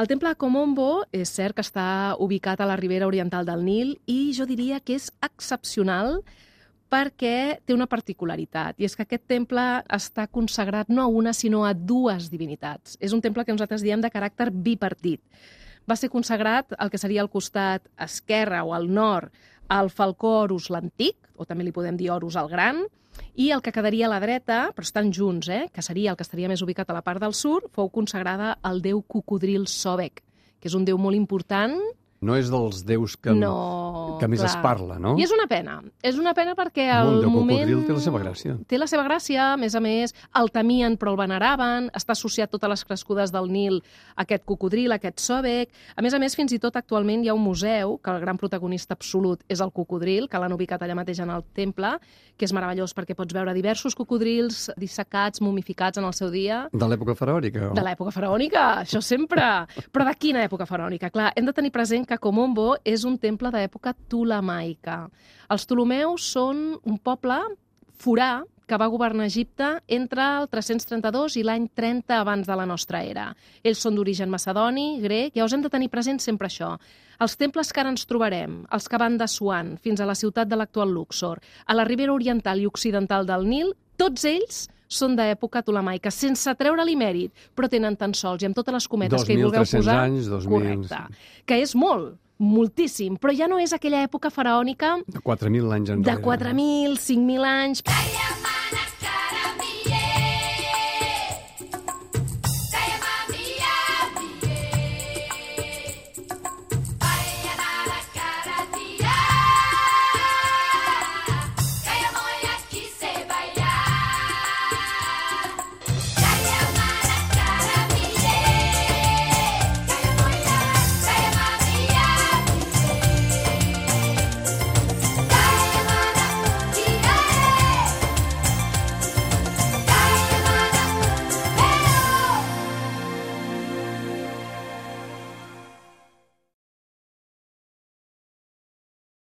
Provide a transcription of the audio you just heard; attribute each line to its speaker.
Speaker 1: El temple Komombo és cert que està ubicat a la ribera oriental del Nil i jo diria que és excepcional perquè té una particularitat, i és que aquest temple està consagrat no a una, sinó a dues divinitats. És un temple que nosaltres diem de caràcter bipartit. Va ser consagrat al que seria el costat esquerre o al nord al falcó Horus l'Antic, o també li podem dir Horus el Gran, i el que quedaria a la dreta, però estan junts, eh, que seria el que estaria més ubicat a la part del sud, fou consagrada al déu cocodril Sobek, que és un déu molt important.
Speaker 2: No és dels déus que,
Speaker 1: no,
Speaker 2: que més
Speaker 1: clar.
Speaker 2: es parla, no?
Speaker 1: I és una pena. És una pena perquè al
Speaker 2: el déu
Speaker 1: moment...
Speaker 2: cocodril té la seva gràcia.
Speaker 1: Té la seva gràcia, a més a més, el temien però el veneraven, està associat totes les crescudes del Nil a aquest cocodril, a aquest sòbec. A més a més, fins i tot actualment hi ha un museu, que el gran protagonista absolut és el cocodril, que l'han ubicat allà mateix en el temple, que és meravellós perquè pots veure diversos cocodrils dissecats, mumificats en el seu dia.
Speaker 2: De l'època faraònica?
Speaker 1: De l'època faraònica, això sempre. Però de quina època faraònica? Clar, hem de tenir present que Komombo és un temple d'època tolemaica. Els Ptolemeus són un poble forà que va governar Egipte entre el 332 i l'any 30 abans de la nostra era. Ells són d'origen macedoni, grec, i us hem de tenir present sempre això. Els temples que ara ens trobarem, els que van de Suan fins a la ciutat de l'actual Luxor, a la ribera oriental i occidental del Nil, tots ells són d'època tolemaica, sense treure-li mèrit, però tenen tan sols, i amb totes les cometes que hi vulgueu posar...
Speaker 2: anys, 2.000...
Speaker 1: Correcte. Que és molt, moltíssim, però ja no és aquella època faraònica...
Speaker 2: De 4.000 anys enrere.
Speaker 1: De 4.000, 5.000 anys...